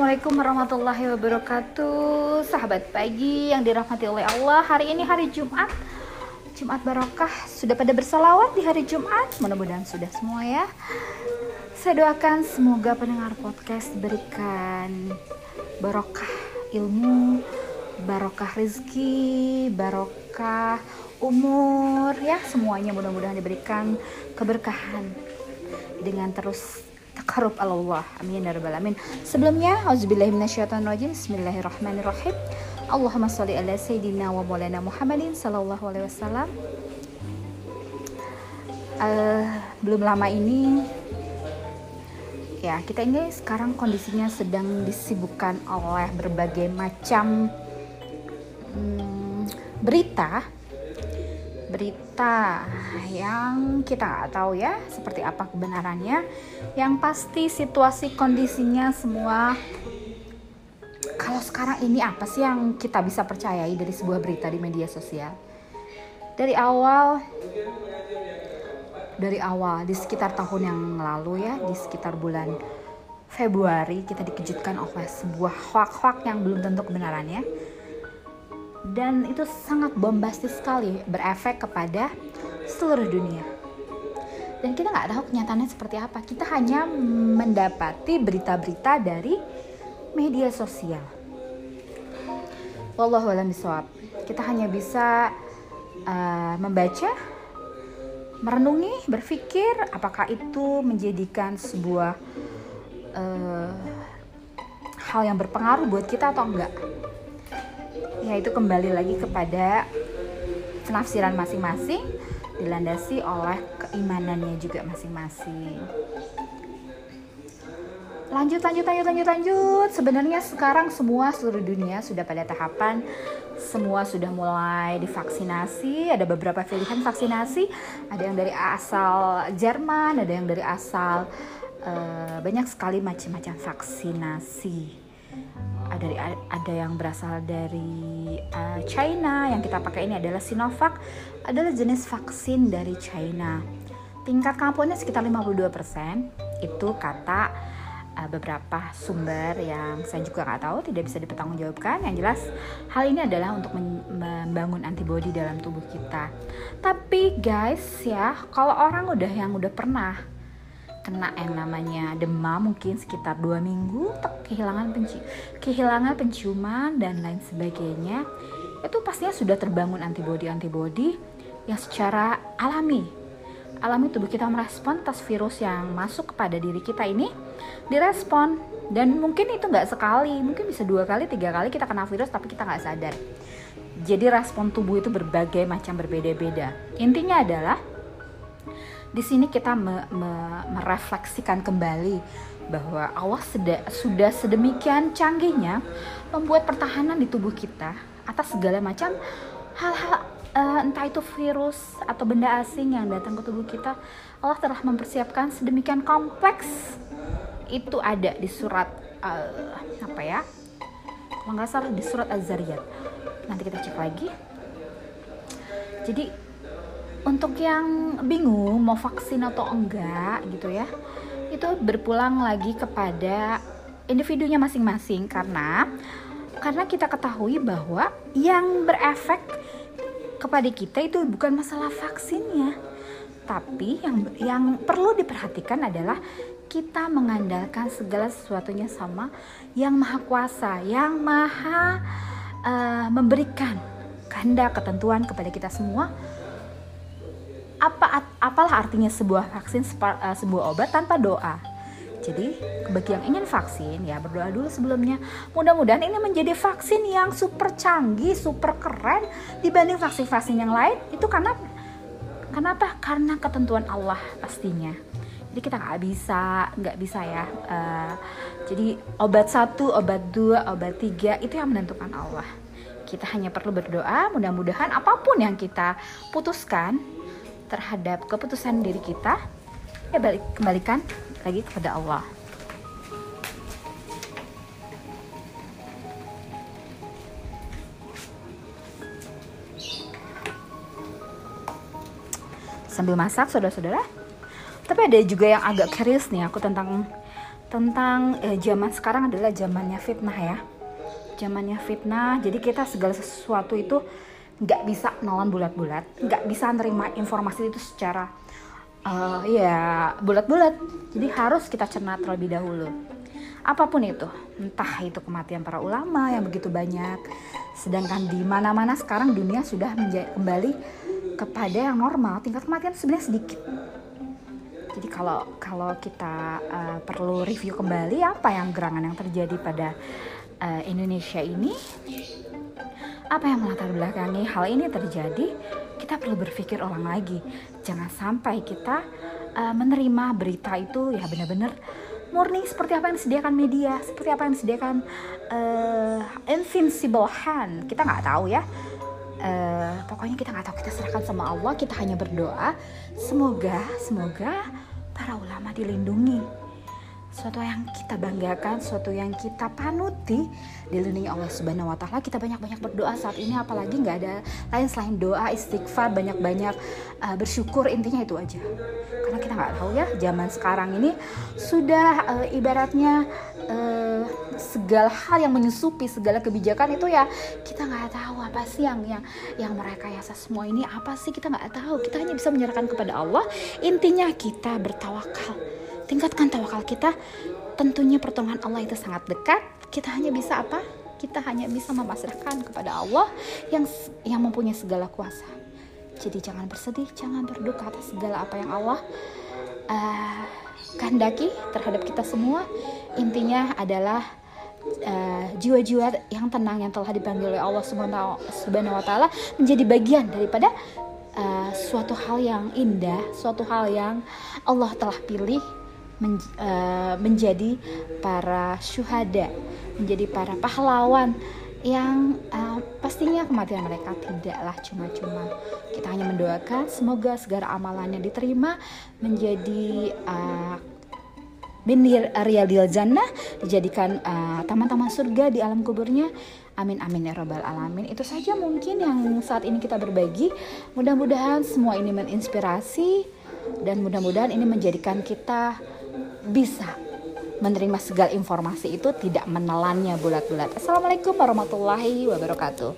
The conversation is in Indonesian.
Assalamualaikum warahmatullahi wabarakatuh. Sahabat pagi yang dirahmati oleh Allah Hari ini hari Jumat. Jumat barokah Sudah pada bersalawat di hari Jumat. Mudah-mudahan sudah semua ya. Saya doakan semoga pendengar podcast Diberikan barokah ilmu Barokah rezeki Barokah umur Ya. Semuanya mudah-mudahan diberikan keberkahan Dengan terus takarub Allah amin ya rabbal alamin. Sebelumnya auzubillahi minasyaitonirrajim. Bismillahirrahmanirrahim. Allahumma sholli ala sayyidina wa maulana Muhammadin sallallahu alaihi wasallam. Uh, belum lama ini ya kita ini sekarang kondisinya sedang disibukkan oleh berbagai macam hmm, berita berita yang kita nggak tahu ya seperti apa kebenarannya. Yang pasti situasi kondisinya semua kalau sekarang ini apa sih yang kita bisa percayai dari sebuah berita di media sosial? Dari awal dari awal di sekitar tahun yang lalu ya, di sekitar bulan Februari kita dikejutkan oleh sebuah hoak-hoak yang belum tentu kebenarannya dan itu sangat bombastis sekali berefek kepada seluruh dunia. Dan kita nggak tahu kenyataannya seperti apa. Kita hanya mendapati berita-berita dari media sosial. Wallahu alam kita hanya bisa uh, membaca merenungi berpikir apakah itu menjadikan sebuah uh, hal yang berpengaruh buat kita atau enggak ya itu kembali lagi kepada penafsiran masing-masing dilandasi oleh keimanannya juga masing-masing. Lanjut lanjut lanjut lanjut lanjut. Sebenarnya sekarang semua seluruh dunia sudah pada tahapan semua sudah mulai divaksinasi ada beberapa pilihan vaksinasi. Ada yang dari asal Jerman ada yang dari asal uh, banyak sekali macam-macam vaksinasi. Ada ada yang berasal dari uh, China. Yang kita pakai ini adalah Sinovac adalah jenis vaksin dari China. Tingkat keampuhannya sekitar 52% itu kata uh, beberapa sumber yang saya juga nggak tahu tidak bisa dipertanggungjawabkan. Yang jelas hal ini adalah untuk membangun antibodi dalam tubuh kita. Tapi guys ya kalau orang udah yang udah pernah kena yang namanya demam mungkin sekitar dua minggu kehilangan penci kehilangan penciuman dan lain sebagainya itu pastinya sudah terbangun antibodi antibodi yang secara alami. Alami tubuh kita merespon atas virus yang masuk kepada diri kita ini direspon. Dan mungkin itu nggak sekali mungkin bisa dua kali tiga kali kita kena virus tapi kita nggak sadar. Jadi respon tubuh itu berbagai macam berbeda-beda. Intinya adalah di sini kita me, me, merefleksikan kembali bahwa Allah seda, sudah sedemikian canggihnya membuat pertahanan di tubuh kita atas segala macam hal-hal uh, entah itu virus atau benda asing yang datang ke tubuh kita. Allah telah mempersiapkan sedemikian kompleks itu ada di surat uh, apa ya? Kalau nggak salah di surat Az-Zariyat. Nanti kita cek lagi. Jadi untuk yang bingung mau vaksin atau enggak gitu ya itu berpulang lagi kepada individunya masing-masing karena karena kita ketahui bahwa yang berefek kepada kita itu bukan masalah vaksinnya. Tapi yang yang perlu diperhatikan adalah kita mengandalkan segala sesuatunya sama yang maha kuasa yang maha uh, memberikan kehendak ketentuan kepada kita semua apa apalah artinya sebuah vaksin uh, sebuah obat tanpa doa? Jadi bagi yang ingin vaksin ya berdoa dulu sebelumnya. Mudah-mudahan ini menjadi vaksin yang super canggih super keren dibanding vaksin-vaksin yang lain. Itu karena kenapa? Karena ketentuan Allah pastinya. Jadi kita nggak bisa nggak bisa ya uh, jadi obat satu obat dua obat tiga itu yang menentukan Allah. Kita hanya perlu berdoa mudah-mudahan apa pun yang kita putuskan terhadap keputusan diri kita ya balik kembalikan lagi kepada Allah. Sambil masak saudara-saudara. Tapi ada juga yang agak curious nih aku tentang tentang eh, zaman sekarang adalah zamannya fitnah ya. Zamannya fitnah jadi kita segala sesuatu itu nggak bisa nalan bulat-bulat nggak bisa nerima informasi itu secara uh, ya bulat-bulat. Jadi harus kita cerna terlebih dahulu. Apa pun itu entah itu kematian para ulama yang begitu banyak sedangkan di mana-mana sekarang dunia sudah kembali kepada yang normal. Tingkat kematian sebenarnya sedikit. Jadi kalau kalau kita uh, perlu review kembali apa yang gerangan yang terjadi pada uh, Indonesia ini, apa yang melatar belakangi hal ini terjadi, kita perlu berpikir ulang lagi. Jangan sampai kita uh, menerima berita itu ya benar-benar murni seperti apa yang disediakan media, seperti apa yang disediakan uh, invincible hand. Kita nggak tahu ya. Uh, pokoknya kita nggak tahu kita serahkan sama Allah kita hanya berdoa semoga semoga para ulama dilindungi suatu yang kita banggakan, suatu yang kita panuti dilindungi Allah Subhanahu wa taala. Kita banyak-banyak berdoa saat ini apalagi nggak ada lain selain doa, istighfar, banyak-banyak uh, bersyukur intinya itu aja. Karena kita nggak tahu ya zaman sekarang ini sudah uh, ibaratnya uh, segala hal yang menyusupi segala kebijakan itu ya kita nggak tahu apa sih yang yang yang mereka yasa semua ini apa sih kita nggak tahu. Kita hanya bisa menyerahkan kepada Allah. Intinya kita bertawakal tingkatkan tawakal kita. Tentunya pertolongan Allah itu sangat dekat. Kita hanya bisa apa? Kita hanya bisa memasrahkan kepada Allah yang yang mempunyai segala kuasa. Jadi jangan bersedih jangan berduka atas segala apa yang Allah uh, kehendaki terhadap kita semua. Intinya adalah uh, jiwa-jiwa uh, yang tenang yang telah dipanggil oleh Allah Subhanahu wa taala menjadi bagian daripada uh, suatu hal yang indah, suatu hal yang Allah telah pilih men, uh, menjadi para syuhada, menjadi para pahlawan yang uh, pastinya kematian mereka tidaklah cuma-cuma. Kita hanya mendoakan semoga segala amalannya diterima menjadi uh, bin riyadil jannah dijadikan taman-taman uh, surga di alam kuburnya. Amin amin ya robbal alamin. Itu saja mungkin yang saat ini kita berbagi. Mudah-mudahan semua ini menginspirasi dan mudah-mudahan ini menjadikan kita bisa menerima segala informasi itu tidak menelannya bulat-bulat. Assalamualaikum warahmatullahi wabarakatuh.